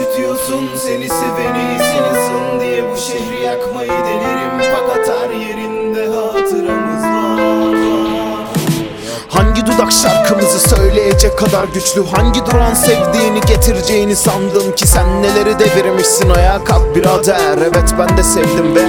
üşütüyorsun Seni seveni ısın diye bu şehri yakmayı denerim. Fakat her yerinde hatıramız var. Hangi dudak şarkımızı söyleyecek kadar güçlü? Hangi duran sevdiğini getireceğini sandım ki? Sen neleri devirmişsin ayağa kalk birader. Evet ben de sevdim ve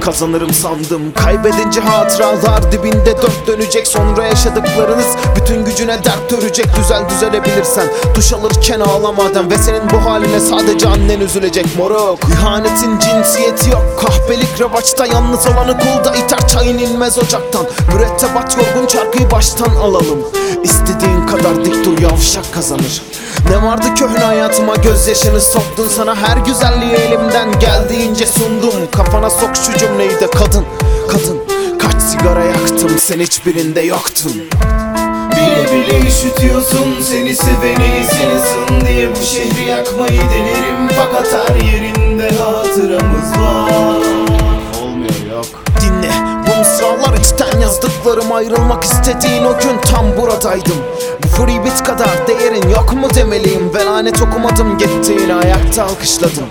kazanırım sandım. Kaybedince hatıralar dibinde dört dönecek. Sonra yaşadıklarınız bütün gücüne dert örecek Düzel düzelebilirsen. Duş alırken ağlamadan Ve senin bu haline sadece annen üzülecek moruk. İhanetin cinsiyeti yok kahpelik revaçta Yalnız olanı kulda iter çayın inmez ocaktan. Mürettebat yorgun çarkıyı baştan alalım. İstediğin kadar dik dur yavşak kazanır. Ne vardı köhne hayatıma gözyaşını soktun Sana. Her güzelliği elimden geldiğince sundum. Kafana sok şu cümleyi de kadın kadın. Kaç sigara yaktım sen hiçbirinde yoktun Bile bile üşütüyorsun seni seveni sensin diye bu şehri yakmayı denerim. Fakat her yerinde hatıramız var yazdıklarım Ayrılmak istediğin o gün tam buradaydım. Bu free beat kadar değerin yok mu demeliyim? Ve lanet okumadım gittiğini ayakta alkışladım.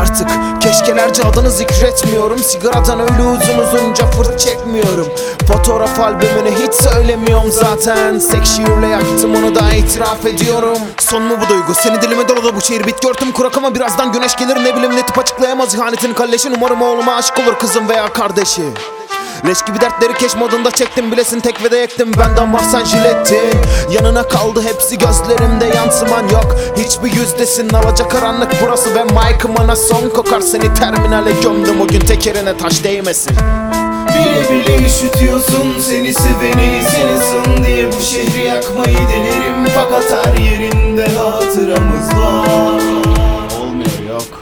Artık keşkelerce adını zikretmiyorum. Sigaradan öyle uzun uzunca fırt çekmiyorum. Fotoğraf albümünü hiç söylemiyorum zaten. Sek şiirle yaktım onu da itiraf ediyorum. Son mu bu duygu? Seni dilime doladı bu şiir. Bit gördüm kurak ama birazdan güneş gelir. Ne bileyim ne tip açıklayamaz. İhanetin kalleşin Umarım oğluma aşık olur kızım veya kardeşi Leş gibi dertleri keş modunda çektim bilesin tek ve de yektim Benden var sen jilettin Yanına kaldı hepsi gözlerimde yansıman yok. Hiçbir yüzdesin alacak karanlık burası Ve mic'ımına son kokar. Seni terminale gömdüm O gün tekerine taş değmesin. Bile bile üşütüyorsun seni seveni sensin diye. Bu şehri yakmayı denerim Fakat her yerinde hatıramız var. Olmuyor yok.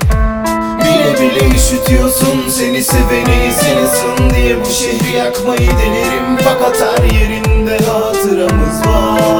Bile bile üşütüyorsun seni seveni sensin bu şehri yakmayı denerim. Fakat her yerinde hatıramız var